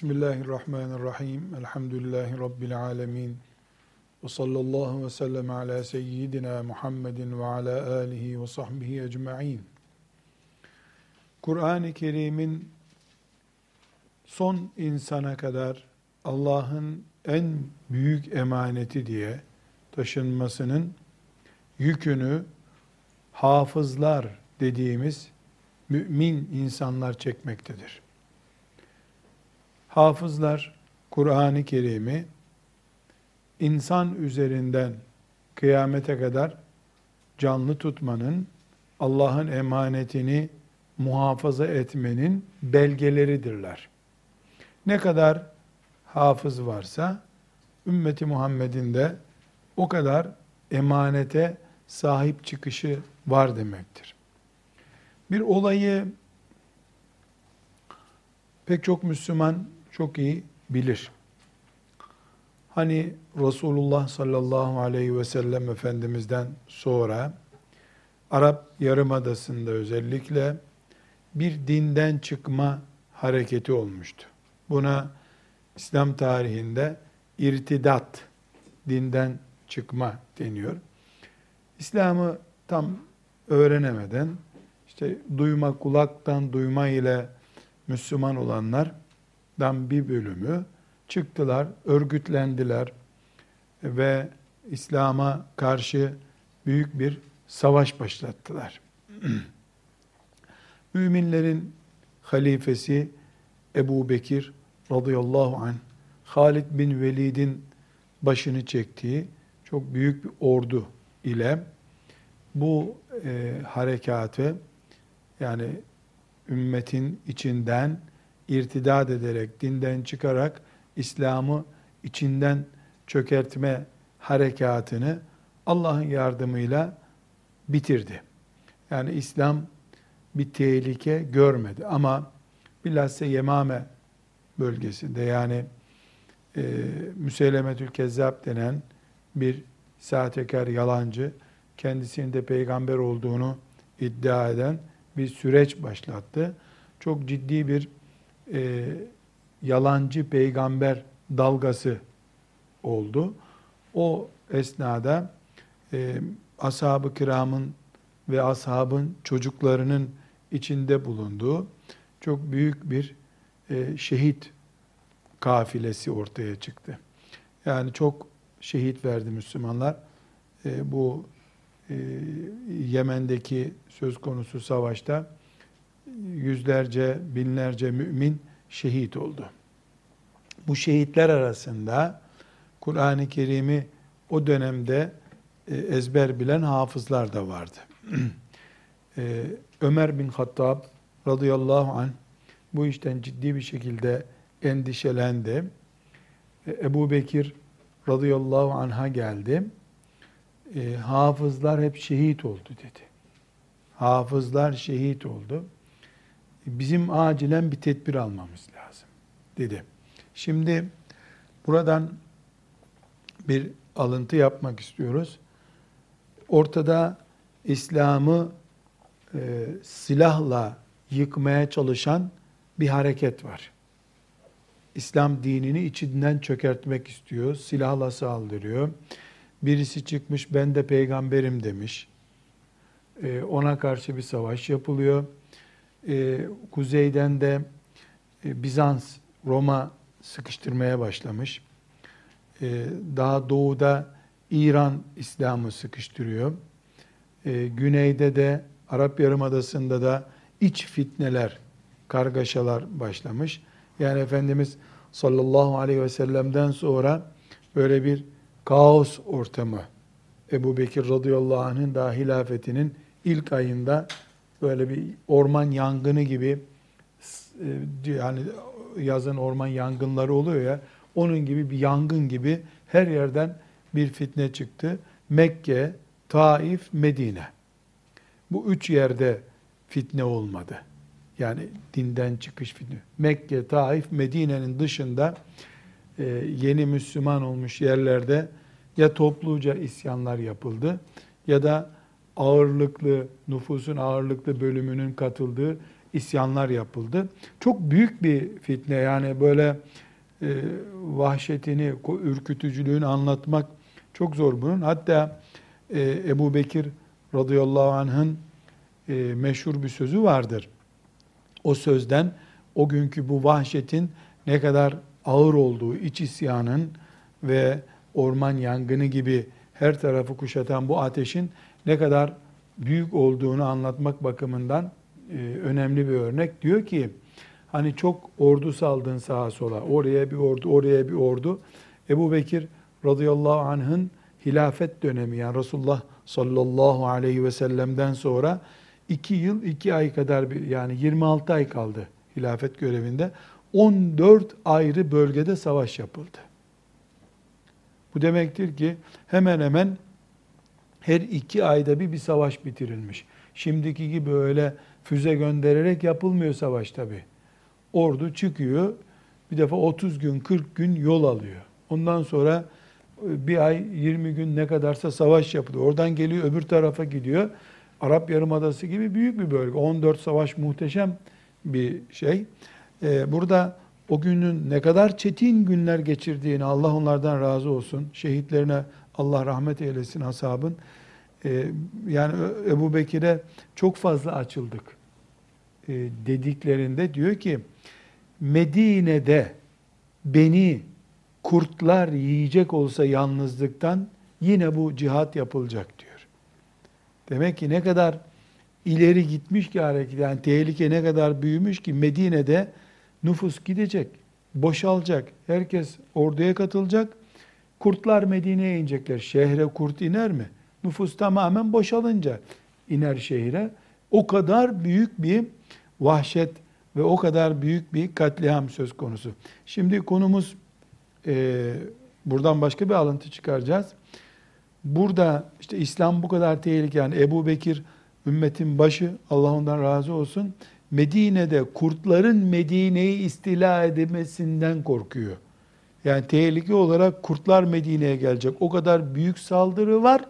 Bismillahirrahmanirrahim. Elhamdülillahi Rabbil alemin. Ve sallallahu ve sellem ala seyyidina Muhammedin ve ala alihi ve sahbihi ecma'in. Kur'an-ı Kerim'in son insana kadar Allah'ın en büyük emaneti diye taşınmasının yükünü hafızlar dediğimiz mümin insanlar çekmektedir. Hafızlar Kur'an-ı Kerim'i insan üzerinden kıyamete kadar canlı tutmanın, Allah'ın emanetini muhafaza etmenin belgeleridirler. Ne kadar hafız varsa ümmeti Muhammed'in de o kadar emanete sahip çıkışı var demektir. Bir olayı pek çok Müslüman çok iyi bilir. Hani Resulullah sallallahu aleyhi ve sellem Efendimiz'den sonra Arap Yarımadası'nda özellikle bir dinden çıkma hareketi olmuştu. Buna İslam tarihinde irtidat, dinden çıkma deniyor. İslam'ı tam öğrenemeden işte duyma kulaktan duyma ile Müslüman olanlardan bir bölümü çıktılar, örgütlendiler ve İslam'a karşı büyük bir savaş başlattılar. Müminlerin halifesi Ebu Bekir radıyallahu anh, Halid bin Velid'in başını çektiği çok büyük bir ordu ile bu e, harekatı yani ümmetin içinden irtidat ederek, dinden çıkarak İslam'ı içinden çökertme harekatını Allah'ın yardımıyla bitirdi. Yani İslam bir tehlike görmedi ama bilhassa Yemame bölgesinde yani e, Müseylemetül Kezzab denen bir sahtekar yalancı kendisinin de peygamber olduğunu iddia eden bir süreç başlattı. Çok ciddi bir e, yalancı peygamber dalgası oldu. O esnada e, ashab-ı kiramın ve ashabın çocuklarının içinde bulunduğu çok büyük bir e, şehit kafilesi ortaya çıktı. Yani çok şehit verdi Müslümanlar. E, bu e, Yemen'deki söz konusu savaşta yüzlerce, binlerce mümin şehit oldu. Bu şehitler arasında Kur'an-ı Kerim'i o dönemde e, ezber bilen hafızlar da vardı. E, Ömer bin Hattab radıyallahu anh bu işten ciddi bir şekilde endişelendi. E, Ebu Bekir radıyallahu anh'a geldi. Hafızlar hep şehit oldu dedi. Hafızlar şehit oldu. Bizim acilen bir tedbir almamız lazım dedi. Şimdi buradan bir alıntı yapmak istiyoruz. Ortada İslam'ı e, silahla yıkmaya çalışan bir hareket var. İslam dinini içinden çökertmek istiyor, silahla saldırıyor. Birisi çıkmış ben de peygamberim demiş. Ee, ona karşı bir savaş yapılıyor. Ee, kuzeyden de e, Bizans, Roma sıkıştırmaya başlamış. Ee, daha doğuda İran İslam'ı sıkıştırıyor. Güneyde de Arap Yarımadası'nda da iç fitneler, kargaşalar başlamış. Yani Efendimiz sallallahu aleyhi ve sellem'den sonra böyle bir kaos ortamı Ebu Bekir radıyallahu anh'ın da hilafetinin ilk ayında böyle bir orman yangını gibi e, yani yazın orman yangınları oluyor ya onun gibi bir yangın gibi her yerden bir fitne çıktı. Mekke, Taif, Medine. Bu üç yerde fitne olmadı. Yani dinden çıkış fitne. Mekke, Taif, Medine'nin dışında e, yeni Müslüman olmuş yerlerde ya topluca isyanlar yapıldı ya da ağırlıklı, nüfusun ağırlıklı bölümünün katıldığı isyanlar yapıldı. Çok büyük bir fitne yani böyle e, vahşetini, ürkütücülüğünü anlatmak çok zor bunun. Hatta e, Ebu Bekir radıyallahu anh'ın e, meşhur bir sözü vardır. O sözden o günkü bu vahşetin ne kadar ağır olduğu, iç isyanın ve orman yangını gibi her tarafı kuşatan bu ateşin ne kadar büyük olduğunu anlatmak bakımından e, önemli bir örnek. Diyor ki hani çok ordu saldın sağa sola. Oraya bir ordu, oraya bir ordu. Ebu Bekir radıyallahu anh'ın hilafet dönemi yani Resulullah sallallahu aleyhi ve sellem'den sonra iki yıl iki ay kadar bir yani 26 ay kaldı hilafet görevinde. 14 ayrı bölgede savaş yapıldı. Bu demektir ki hemen hemen her iki ayda bir bir savaş bitirilmiş. Şimdiki gibi öyle füze göndererek yapılmıyor savaş tabi. Ordu çıkıyor, bir defa 30 gün, 40 gün yol alıyor. Ondan sonra e, bir ay, 20 gün ne kadarsa savaş yapılıyor. Oradan geliyor, öbür tarafa gidiyor. Arap Yarımadası gibi büyük bir bölge. 14 savaş muhteşem bir şey. Ee, burada o günün ne kadar çetin günler geçirdiğini Allah onlardan razı olsun. Şehitlerine Allah rahmet eylesin ashabın. Ee, yani Ebu Bekir'e çok fazla açıldık ee, dediklerinde diyor ki Medine'de beni kurtlar yiyecek olsa yalnızlıktan yine bu cihat yapılacak diyor. Demek ki ne kadar ileri gitmiş ki hareket, yani tehlike ne kadar büyümüş ki Medine'de nüfus gidecek, boşalacak, herkes orduya katılacak, kurtlar Medine'ye inecekler. Şehre kurt iner mi? Nüfus tamamen boşalınca iner şehre. O kadar büyük bir vahşet ve o kadar büyük bir katliam söz konusu. Şimdi konumuz e, buradan başka bir alıntı çıkaracağız. Burada işte İslam bu kadar tehlikeli. Yani Ebu Bekir ümmetin başı Allah ondan razı olsun. Medine'de kurtların Medine'yi istila edemesinden korkuyor. Yani tehlike olarak kurtlar Medine'ye gelecek. O kadar büyük saldırı var.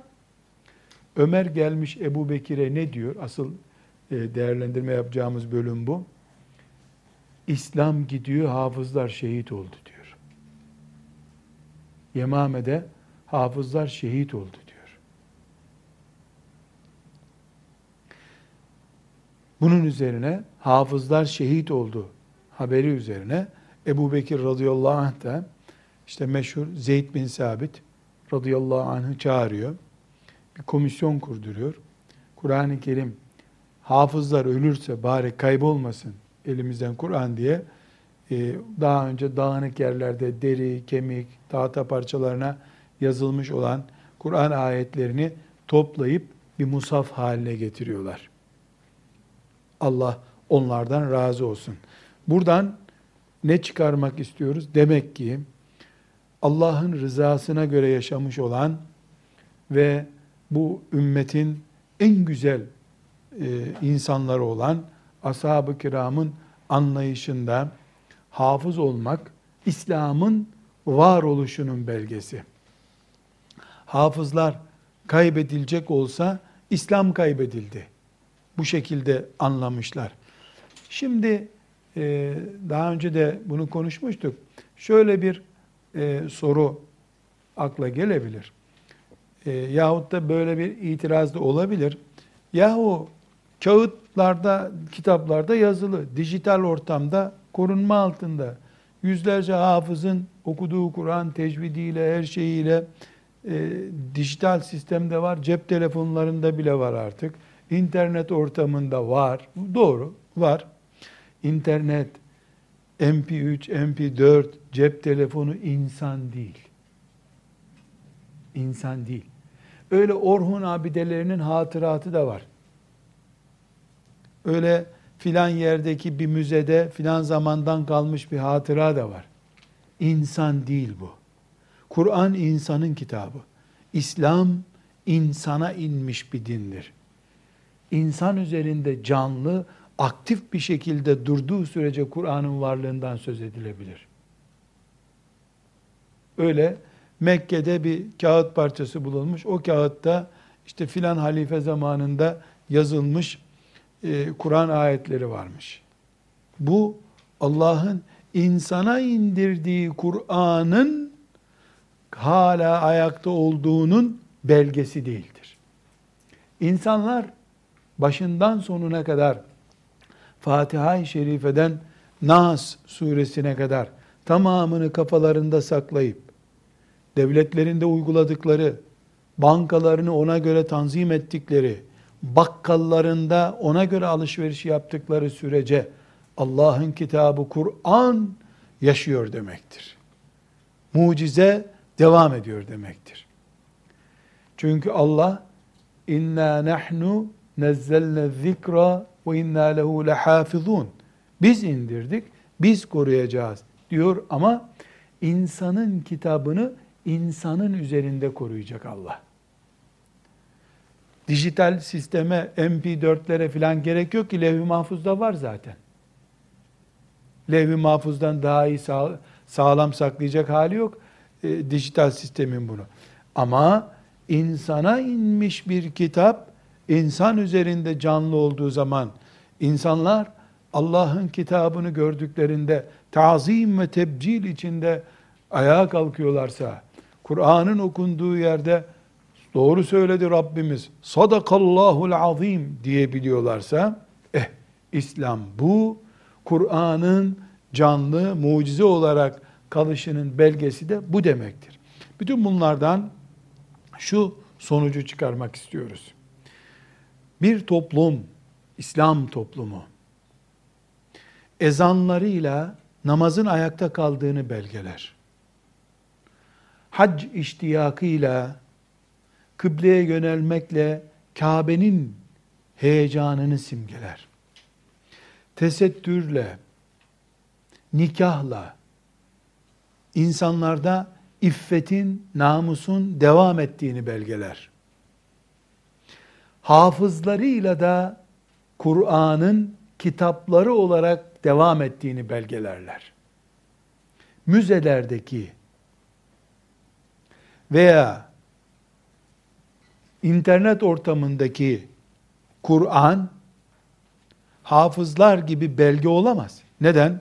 Ömer gelmiş Ebu Bekir'e ne diyor? Asıl e, değerlendirme yapacağımız bölüm bu. İslam gidiyor, hafızlar şehit oldu diyor. Yemame'de hafızlar şehit oldu diyor. Bunun üzerine hafızlar şehit oldu haberi üzerine Ebu Bekir radıyallahu anh da işte meşhur Zeyd bin Sabit radıyallahu anh'ı çağırıyor. Bir komisyon kurduruyor. Kur'an-ı Kerim hafızlar ölürse bari kaybolmasın elimizden Kur'an diye e, daha önce dağınık yerlerde deri, kemik, tahta parçalarına yazılmış olan Kur'an ayetlerini toplayıp bir musaf haline getiriyorlar. Allah onlardan razı olsun. Buradan ne çıkarmak istiyoruz? Demek ki Allah'ın rızasına göre yaşamış olan ve bu ümmetin en güzel e, insanları olan ashab-ı kiramın anlayışında hafız olmak İslam'ın varoluşunun belgesi hafızlar kaybedilecek olsa İslam kaybedildi. Bu şekilde anlamışlar. Şimdi e, daha önce de bunu konuşmuştuk. Şöyle bir e, soru akla gelebilir. E, yahut da böyle bir itiraz da olabilir. Yahu kağıtlarda, kitaplarda yazılı, dijital ortamda korunma altında yüzlerce hafızın okuduğu Kur'an tecvidiyle, her şeyiyle e, dijital sistemde var, cep telefonlarında bile var artık. İnternet ortamında var. Doğru, var. İnternet, MP3, MP4, cep telefonu insan değil. İnsan değil. Öyle Orhun abidelerinin hatıratı da var. Öyle filan yerdeki bir müzede filan zamandan kalmış bir hatıra da var. İnsan değil bu. Kur'an insanın kitabı. İslam insana inmiş bir dindir. İnsan üzerinde canlı, aktif bir şekilde durduğu sürece Kur'an'ın varlığından söz edilebilir. Öyle Mekke'de bir kağıt parçası bulunmuş. O kağıtta işte filan halife zamanında yazılmış e, Kur'an ayetleri varmış. Bu Allah'ın insana indirdiği Kur'an'ın hala ayakta olduğunun belgesi değildir. İnsanlar başından sonuna kadar Fatiha-i Şerife'den Nas suresine kadar tamamını kafalarında saklayıp devletlerinde uyguladıkları, bankalarını ona göre tanzim ettikleri, bakkallarında ona göre alışveriş yaptıkları sürece Allah'ın kitabı Kur'an yaşıyor demektir. Mucize devam ediyor demektir. Çünkü Allah inna nahnu nezzelne zikra ve inna lehu lehafizun. Biz indirdik, biz koruyacağız diyor ama insanın kitabını insanın üzerinde koruyacak Allah. Dijital sisteme, MP4'lere falan gerek yok ki levh-i mahfuzda var zaten. Levh-i mahfuzdan daha iyi sağ, sağlam saklayacak hali yok e, dijital sistemin bunu. Ama insana inmiş bir kitap insan üzerinde canlı olduğu zaman insanlar Allah'ın kitabını gördüklerinde tazim ve tebcil içinde ayağa kalkıyorlarsa, Kur'an'ın okunduğu yerde doğru söyledi Rabbimiz, sadakallahul azim diyebiliyorlarsa, eh İslam bu, Kur'an'ın canlı, mucize olarak kalışının belgesi de bu demektir. Bütün bunlardan şu sonucu çıkarmak istiyoruz. Bir toplum, İslam toplumu, ezanlarıyla namazın ayakta kaldığını belgeler. Hac iştiyakıyla, kıbleye yönelmekle Kabe'nin heyecanını simgeler. Tesettürle, nikahla, insanlarda iffetin, namusun devam ettiğini belgeler. Hafızlarıyla da Kur'an'ın kitapları olarak devam ettiğini belgelerler. Müzelerdeki veya internet ortamındaki Kur'an hafızlar gibi belge olamaz. Neden?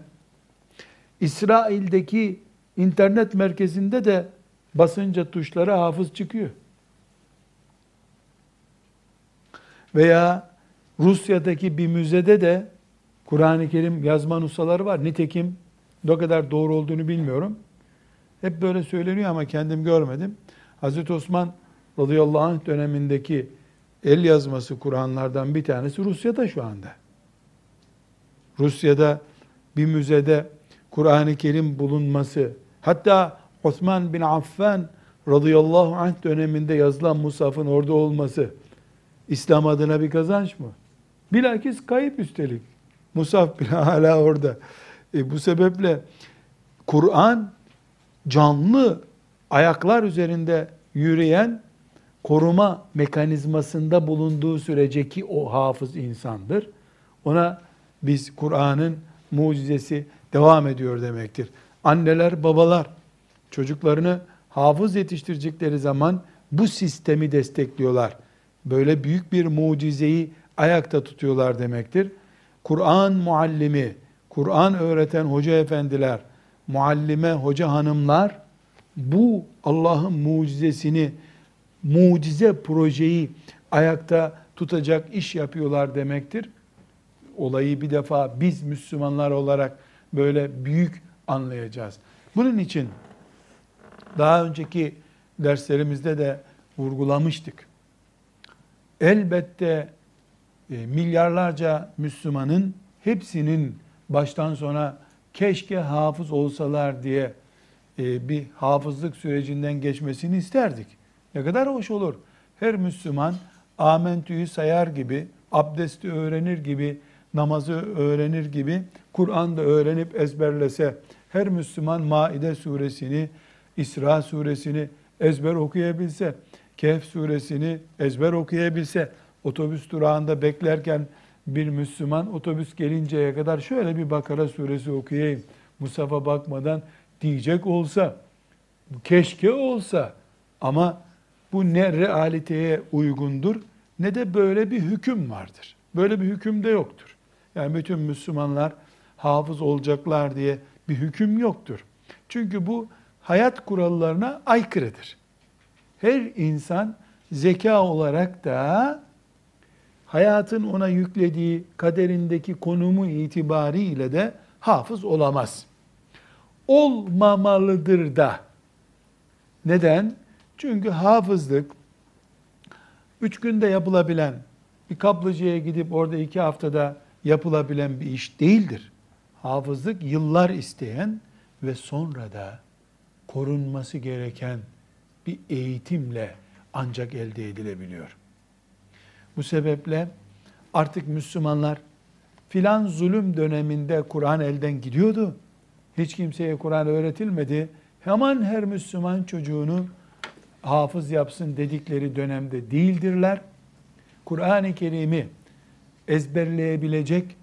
İsrail'deki internet merkezinde de basınca tuşlara hafız çıkıyor. Veya Rusya'daki bir müzede de Kur'an-ı Kerim yazma nussaları var. Nitekim ne kadar doğru olduğunu bilmiyorum. Hep böyle söyleniyor ama kendim görmedim. Hazreti Osman radıyallahu anh dönemindeki el yazması Kur'anlardan bir tanesi Rusya'da şu anda. Rusya'da bir müzede Kur'an-ı Kerim bulunması, hatta Osman bin Affan radıyallahu anh döneminde yazılan Musaf'ın orada olması, İslam adına bir kazanç mı? Bilakis kayıp üstelik. Musaf bile hala orada. E bu sebeple Kur'an canlı ayaklar üzerinde yürüyen koruma mekanizmasında bulunduğu sürece ki o hafız insandır. Ona biz Kur'an'ın mucizesi devam ediyor demektir. Anneler, babalar çocuklarını hafız yetiştirecekleri zaman bu sistemi destekliyorlar. Böyle büyük bir mucizeyi ayakta tutuyorlar demektir. Kur'an muallimi, Kur'an öğreten hoca efendiler, muallime hoca hanımlar bu Allah'ın mucizesini, mucize projeyi ayakta tutacak iş yapıyorlar demektir. Olayı bir defa biz Müslümanlar olarak böyle büyük anlayacağız. Bunun için daha önceki derslerimizde de vurgulamıştık. Elbette e, milyarlarca Müslümanın hepsinin baştan sona keşke hafız olsalar diye e, bir hafızlık sürecinden geçmesini isterdik. Ne kadar hoş olur. Her Müslüman amentüyü sayar gibi, abdesti öğrenir gibi, namazı öğrenir gibi, Kur'an'da öğrenip ezberlese, her Müslüman Maide suresini, İsra suresini ezber okuyabilse, Kehf suresini ezber okuyabilse, otobüs durağında beklerken bir Müslüman otobüs gelinceye kadar şöyle bir Bakara suresi okuyayım, Musaf'a bakmadan diyecek olsa, keşke olsa ama bu ne realiteye uygundur ne de böyle bir hüküm vardır. Böyle bir hüküm de yoktur. Yani bütün Müslümanlar hafız olacaklar diye bir hüküm yoktur. Çünkü bu hayat kurallarına aykırıdır. Her insan zeka olarak da hayatın ona yüklediği kaderindeki konumu itibariyle de hafız olamaz. Olmamalıdır da. Neden? Çünkü hafızlık üç günde yapılabilen, bir kaplıcıya gidip orada iki haftada yapılabilen bir iş değildir. Hafızlık yıllar isteyen ve sonra da korunması gereken bir eğitimle ancak elde edilebiliyor. Bu sebeple artık Müslümanlar filan zulüm döneminde Kur'an elden gidiyordu. Hiç kimseye Kur'an öğretilmedi. Hemen her Müslüman çocuğunu hafız yapsın dedikleri dönemde değildirler. Kur'an-ı Kerim'i ezberleyebilecek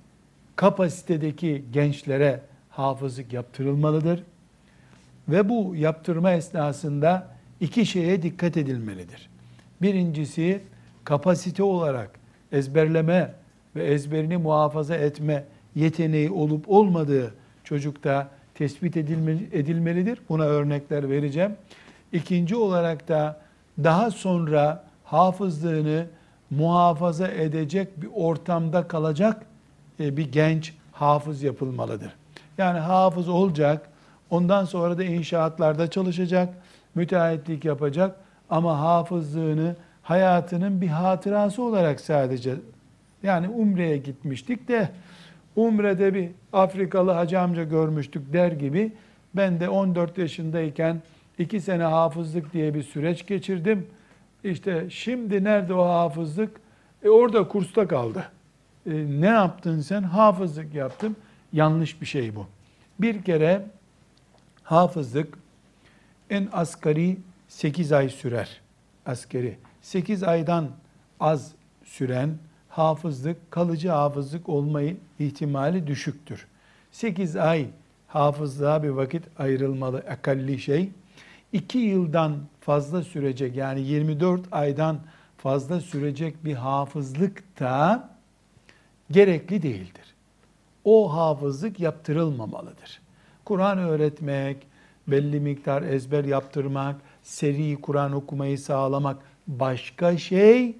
kapasitedeki gençlere hafızlık yaptırılmalıdır. Ve bu yaptırma esnasında iki şeye dikkat edilmelidir. Birincisi kapasite olarak ezberleme ve ezberini muhafaza etme yeteneği olup olmadığı çocukta tespit edilmelidir. Buna örnekler vereceğim. İkinci olarak da daha sonra hafızlığını muhafaza edecek bir ortamda kalacak e, bir genç hafız yapılmalıdır. Yani hafız olacak, ondan sonra da inşaatlarda çalışacak, müteahhitlik yapacak ama hafızlığını hayatının bir hatırası olarak sadece yani Umre'ye gitmiştik de Umre'de bir Afrikalı hacı amca görmüştük der gibi ben de 14 yaşındayken iki sene hafızlık diye bir süreç geçirdim. İşte şimdi nerede o hafızlık? E orada kursta kaldı. E, ne yaptın sen? Hafızlık yaptım. Yanlış bir şey bu. Bir kere hafızlık en asgari 8 ay sürer. Askeri. 8 aydan az süren hafızlık, kalıcı hafızlık olmayı ihtimali düşüktür. 8 ay hafızlığa bir vakit ayrılmalı akalli şey. 2 yıldan fazla sürecek yani 24 aydan fazla sürecek bir hafızlık da gerekli değildir. O hafızlık yaptırılmamalıdır. Kur'an öğretmek, belli miktar ezber yaptırmak, seri Kur'an okumayı sağlamak başka şey,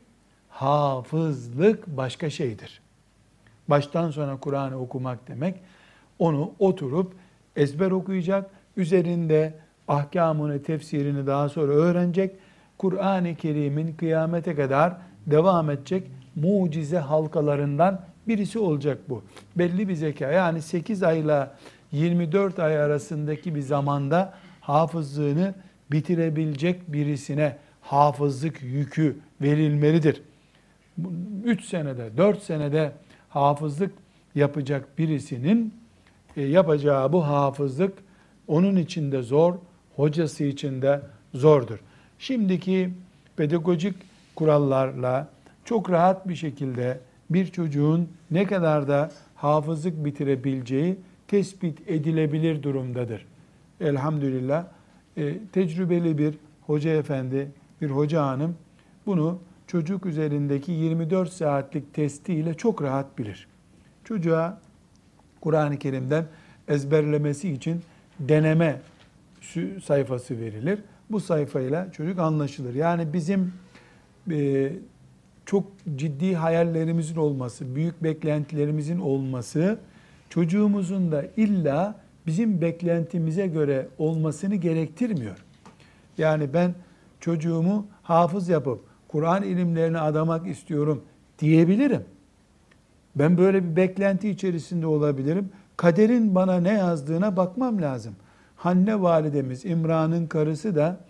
hafızlık başka şeydir. Baştan sona Kur'an'ı okumak demek, onu oturup ezber okuyacak, üzerinde ahkamını, tefsirini daha sonra öğrenecek, Kur'an-ı Kerim'in kıyamete kadar devam edecek mucize halkalarından birisi olacak bu. Belli bir zeka. Yani 8 ayla 24 ay arasındaki bir zamanda hafızlığını bitirebilecek birisine hafızlık yükü verilmelidir. 3 senede, 4 senede hafızlık yapacak birisinin e, yapacağı bu hafızlık onun için de zor, hocası için de zordur. Şimdiki pedagojik kurallarla çok rahat bir şekilde bir çocuğun ne kadar da hafızlık bitirebileceği tespit edilebilir durumdadır. Elhamdülillah e, tecrübeli bir hoca efendi, bir hoca hanım bunu çocuk üzerindeki 24 saatlik testiyle çok rahat bilir. Çocuğa Kur'an-ı Kerim'den ezberlemesi için deneme sayfası verilir. Bu sayfayla çocuk anlaşılır. Yani bizim e, çok ciddi hayallerimizin olması, büyük beklentilerimizin olması çocuğumuzun da illa bizim beklentimize göre olmasını gerektirmiyor. Yani ben çocuğumu hafız yapıp Kur'an ilimlerini adamak istiyorum diyebilirim. Ben böyle bir beklenti içerisinde olabilirim. Kaderin bana ne yazdığına bakmam lazım. Hanne validemiz İmran'ın karısı da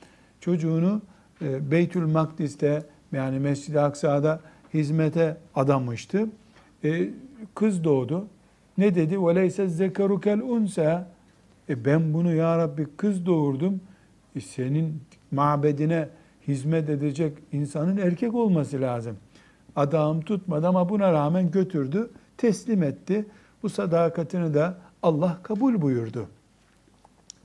çocuğunu e, Beytül Makdis'te yani Mescid-i Aksa'da hizmete adamıştı. E, kız doğdu. Ne dedi? وَلَيْسَ zekarukel unsa. E ben bunu ya Rabbi kız doğurdum. E senin mabedine hizmet edecek insanın erkek olması lazım. Adağım tutmadı ama buna rağmen götürdü, teslim etti. Bu sadakatini de Allah kabul buyurdu.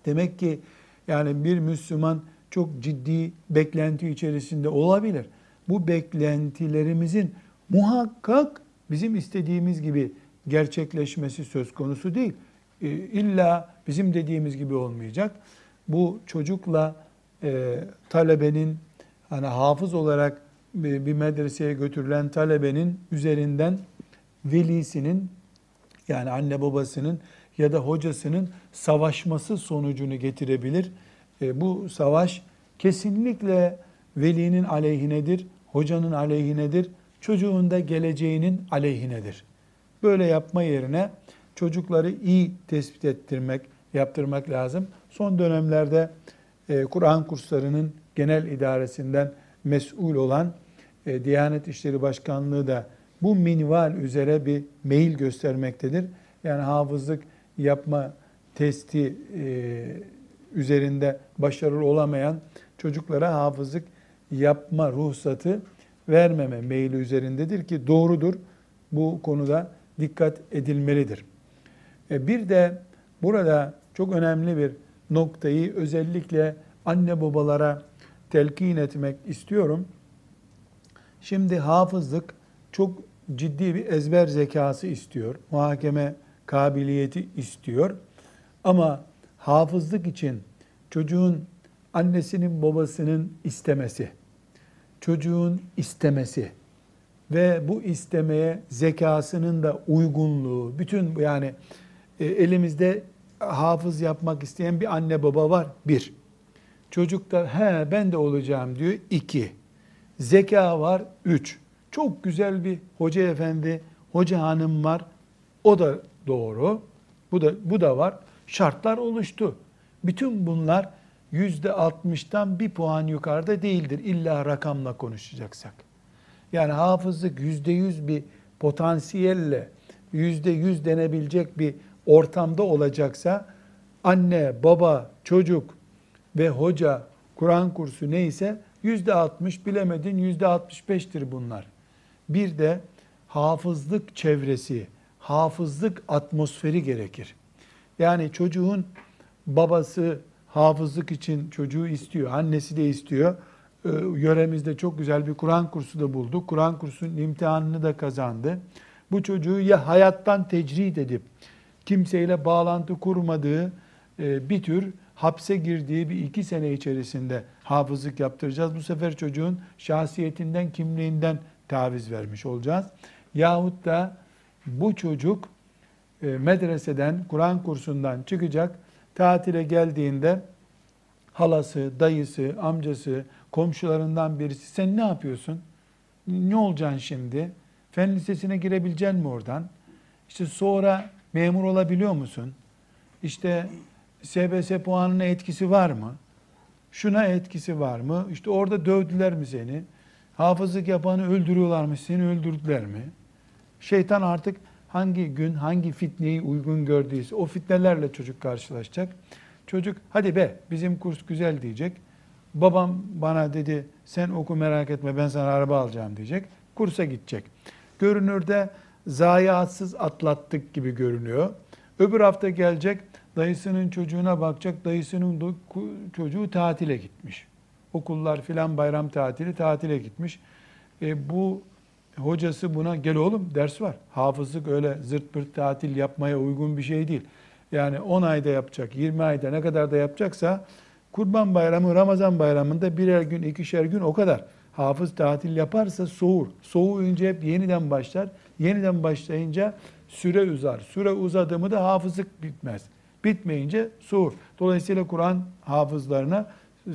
Demek ki yani bir Müslüman çok ciddi beklenti içerisinde olabilir. Bu beklentilerimizin muhakkak bizim istediğimiz gibi gerçekleşmesi söz konusu değil. E, illa bizim dediğimiz gibi olmayacak. Bu çocukla e, talebenin hani hafız olarak bir, bir medreseye götürülen talebenin üzerinden velisinin yani anne babasının ya da hocasının savaşması sonucunu getirebilir. E, bu savaş kesinlikle velinin aleyhinedir, hocanın aleyhinedir, çocuğun da geleceğinin aleyhinedir. Böyle yapma yerine çocukları iyi tespit ettirmek, yaptırmak lazım. Son dönemlerde e, Kur'an kurslarının genel idaresinden mesul olan e, Diyanet İşleri Başkanlığı da bu minval üzere bir meyil göstermektedir. Yani hafızlık yapma testi e, üzerinde başarılı olamayan çocuklara hafızlık yapma ruhsatı vermeme meyli üzerindedir ki doğrudur. Bu konuda dikkat edilmelidir. E, bir de burada çok önemli bir noktayı özellikle anne babalara telkin etmek istiyorum. Şimdi hafızlık çok ciddi bir ezber zekası istiyor. Muhakeme kabiliyeti istiyor. Ama hafızlık için çocuğun annesinin babasının istemesi, çocuğun istemesi ve bu istemeye zekasının da uygunluğu, bütün yani e, elimizde hafız yapmak isteyen bir anne baba var. Bir. Çocuk da he ben de olacağım diyor. İki. Zeka var. Üç. Çok güzel bir hoca efendi, hoca hanım var. O da doğru. Bu da bu da var. Şartlar oluştu. Bütün bunlar yüzde altmıştan bir puan yukarıda değildir. İlla rakamla konuşacaksak. Yani hafızlık yüzde yüz bir potansiyelle yüzde yüz denebilecek bir ortamda olacaksa anne, baba, çocuk ve hoca, Kur'an kursu neyse yüzde altmış bilemedin yüzde altmış beştir bunlar. Bir de hafızlık çevresi, hafızlık atmosferi gerekir. Yani çocuğun babası hafızlık için çocuğu istiyor, annesi de istiyor. Ee, yöremizde çok güzel bir Kur'an kursu da bulduk. Kur'an kursunun imtihanını da kazandı. Bu çocuğu ya hayattan tecrid edip kimseyle bağlantı kurmadığı e, bir tür hapse girdiği bir iki sene içerisinde hafızlık yaptıracağız. Bu sefer çocuğun şahsiyetinden, kimliğinden taviz vermiş olacağız. Yahut da bu çocuk e, medreseden, Kur'an kursundan çıkacak, tatile geldiğinde halası, dayısı, amcası, komşularından birisi sen ne yapıyorsun? Ne olacaksın şimdi? Fen lisesine girebilecek mi oradan? İşte sonra memur olabiliyor musun? İşte SBS puanına etkisi var mı? Şuna etkisi var mı? İşte orada dövdüler mi seni? Hafızlık yapanı öldürüyorlarmış, seni öldürdüler mi? Şeytan artık hangi gün hangi fitneyi uygun gördüyse o fitnelerle çocuk karşılaşacak. Çocuk hadi be bizim kurs güzel diyecek. Babam bana dedi sen oku merak etme ben sana araba alacağım diyecek. Kursa gidecek. Görünürde zayiatsız atlattık gibi görünüyor. Öbür hafta gelecek dayısının çocuğuna bakacak. Dayısının çocuğu tatile gitmiş. Okullar filan bayram tatili tatile gitmiş. E, bu hocası buna gel oğlum ders var. Hafızlık öyle zırt pırt tatil yapmaya uygun bir şey değil. Yani 10 ayda yapacak, 20 ayda ne kadar da yapacaksa Kurban Bayramı, Ramazan Bayramı'nda birer gün, ikişer gün o kadar. Hafız tatil yaparsa soğur. Soğuyunca hep yeniden başlar. Yeniden başlayınca süre uzar. Süre uzadı mı da hafızlık bitmez. Bitmeyince soğur. Dolayısıyla Kur'an hafızlarına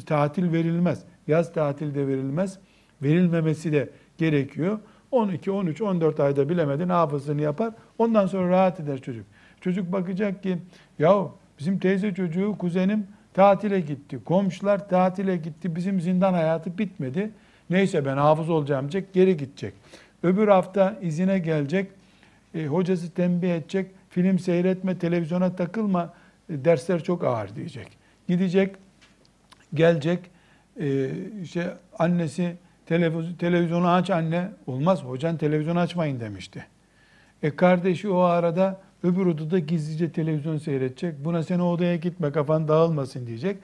tatil verilmez. Yaz tatil de verilmez. Verilmemesi de gerekiyor. 12, 13, 14 ayda bilemedin hafızlığını yapar. Ondan sonra rahat eder çocuk. Çocuk bakacak ki ya bizim teyze çocuğu kuzenim tatile gitti. Komşular tatile gitti. Bizim zindan hayatı bitmedi. Neyse ben hafız olacağım diyecek. Geri gidecek. Öbür hafta izine gelecek. E, hocası tembih edecek. Film seyretme, televizyona takılma. E, dersler çok ağır diyecek. Gidecek, gelecek. E, işte annesi televizyonu aç anne. Olmaz hocan televizyonu açmayın demişti. E kardeşi o arada öbür odada gizlice televizyon seyredecek. Buna sen o odaya gitme kafan dağılmasın diyecek.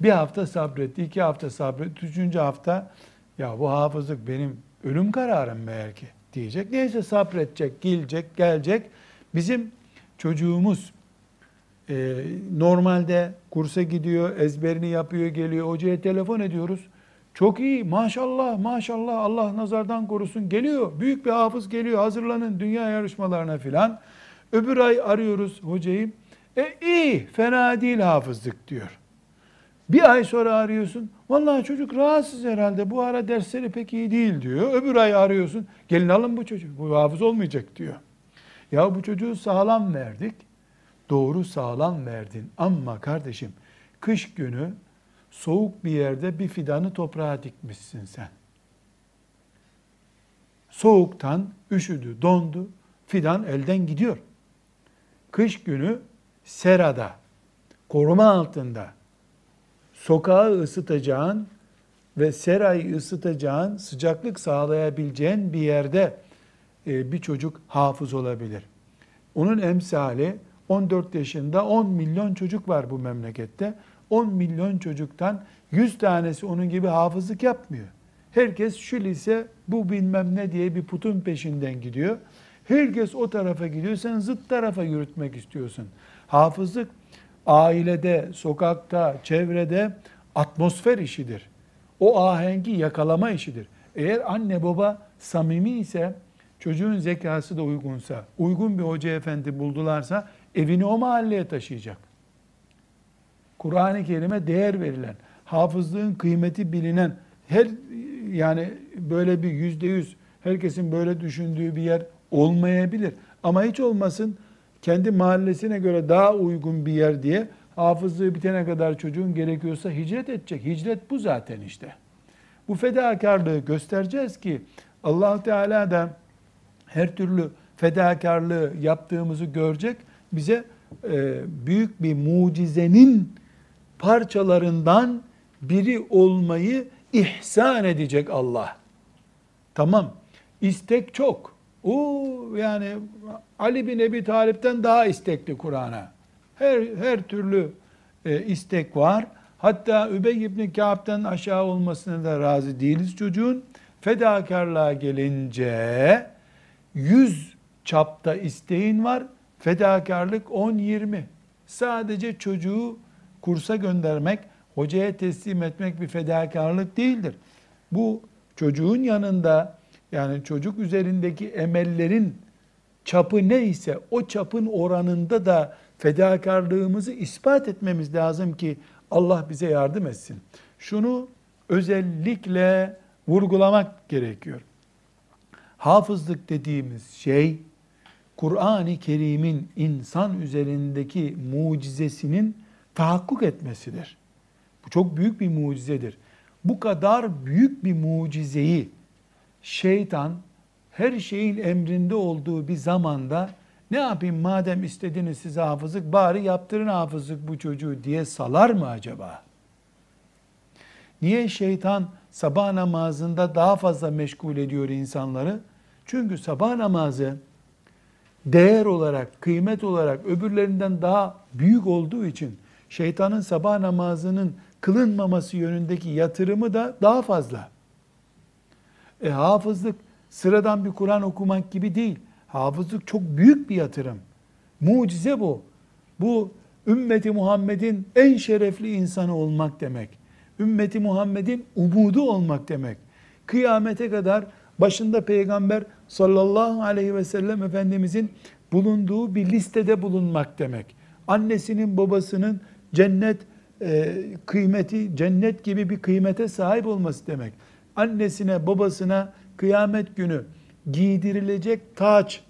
Bir hafta sabretti, iki hafta sabretti, üçüncü hafta ya bu hafızlık benim ölüm kararım meğer ki. diyecek. Neyse sabredecek, gelecek, gelecek. Bizim çocuğumuz e, normalde kursa gidiyor, ezberini yapıyor, geliyor. Hocaya telefon ediyoruz. Çok iyi, maşallah, maşallah, Allah nazardan korusun. Geliyor, büyük bir hafız geliyor, hazırlanın dünya yarışmalarına filan. Öbür ay arıyoruz hocayı. E iyi, fena değil hafızlık diyor. Bir ay sonra arıyorsun. Vallahi çocuk rahatsız herhalde. Bu ara dersleri pek iyi değil diyor. Öbür ay arıyorsun. Gelin alın bu çocuğu. Bu hafız olmayacak diyor. Ya bu çocuğu sağlam verdik. Doğru sağlam verdin. Ama kardeşim kış günü soğuk bir yerde bir fidanı toprağa dikmişsin sen. Soğuktan üşüdü, dondu. Fidan elden gidiyor. Kış günü serada, koruma altında sokağı ısıtacağın ve serayı ısıtacağın, sıcaklık sağlayabileceğin bir yerde e, bir çocuk hafız olabilir. Onun emsali 14 yaşında 10 milyon çocuk var bu memlekette. 10 milyon çocuktan 100 tanesi onun gibi hafızlık yapmıyor. Herkes şu lise bu bilmem ne diye bir putun peşinden gidiyor. Herkes o tarafa gidiyor. Sen zıt tarafa yürütmek istiyorsun. Hafızlık ailede, sokakta, çevrede atmosfer işidir. O ahengi yakalama işidir. Eğer anne baba samimi ise, çocuğun zekası da uygunsa, uygun bir hoca efendi buldularsa evini o mahalleye taşıyacak. Kur'an-ı Kerim'e değer verilen, hafızlığın kıymeti bilinen, her yani böyle bir yüzde yüz herkesin böyle düşündüğü bir yer olmayabilir. Ama hiç olmasın kendi mahallesine göre daha uygun bir yer diye hafızlığı bitene kadar çocuğun gerekiyorsa hicret edecek. Hicret bu zaten işte. Bu fedakarlığı göstereceğiz ki allah Teala da her türlü fedakarlığı yaptığımızı görecek. Bize e, büyük bir mucizenin parçalarından biri olmayı ihsan edecek Allah. Tamam. İstek çok. O yani Ali bin Ebi Talip'ten daha istekli Kur'an'a. Her her türlü e, istek var. Hatta Übey ibn Ka'b'den aşağı olmasına da razı değiliz çocuğun. Fedakarlığa gelince 100 çapta isteğin var. Fedakarlık 10-20. Sadece çocuğu kursa göndermek, hocaya teslim etmek bir fedakarlık değildir. Bu çocuğun yanında yani çocuk üzerindeki emellerin çapı neyse o çapın oranında da fedakarlığımızı ispat etmemiz lazım ki Allah bize yardım etsin. Şunu özellikle vurgulamak gerekiyor. Hafızlık dediğimiz şey Kur'an-ı Kerim'in insan üzerindeki mucizesinin tahakkuk etmesidir. Bu çok büyük bir mucizedir. Bu kadar büyük bir mucizeyi şeytan her şeyin emrinde olduğu bir zamanda ne yapayım madem istediniz size hafızlık bari yaptırın hafızlık bu çocuğu diye salar mı acaba? Niye şeytan sabah namazında daha fazla meşgul ediyor insanları? Çünkü sabah namazı değer olarak, kıymet olarak öbürlerinden daha büyük olduğu için şeytanın sabah namazının kılınmaması yönündeki yatırımı da daha fazla. E, hafızlık sıradan bir Kur'an okumak gibi değil. Hafızlık çok büyük bir yatırım. Mucize bu. Bu ümmeti Muhammed'in en şerefli insanı olmak demek. Ümmeti Muhammed'in umudu olmak demek. Kıyamete kadar başında peygamber sallallahu aleyhi ve sellem Efendimizin bulunduğu bir listede bulunmak demek. Annesinin babasının cennet e, kıymeti, cennet gibi bir kıymete sahip olması demek. Annesine babasına kıyamet günü giydirilecek taç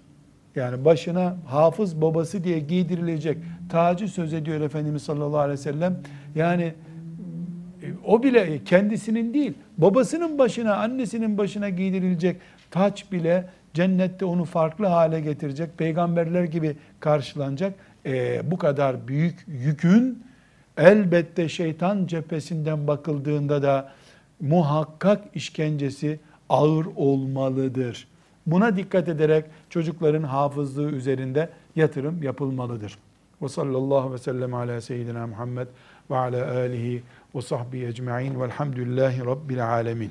yani başına hafız babası diye giydirilecek tacı söz ediyor Efendimiz sallallahu aleyhi ve sellem. Yani e, o bile kendisinin değil, babasının başına, annesinin başına giydirilecek taç bile cennette onu farklı hale getirecek, peygamberler gibi karşılanacak. Ee, bu kadar büyük yükün elbette şeytan cephesinden bakıldığında da muhakkak işkencesi ağır olmalıdır. Buna dikkat ederek çocukların hafızlığı üzerinde yatırım yapılmalıdır. Ve sallallahu ve sellem ala seyyidina Muhammed ve ala alihi ve sahbihi ecma'in velhamdülillahi rabbil alemin.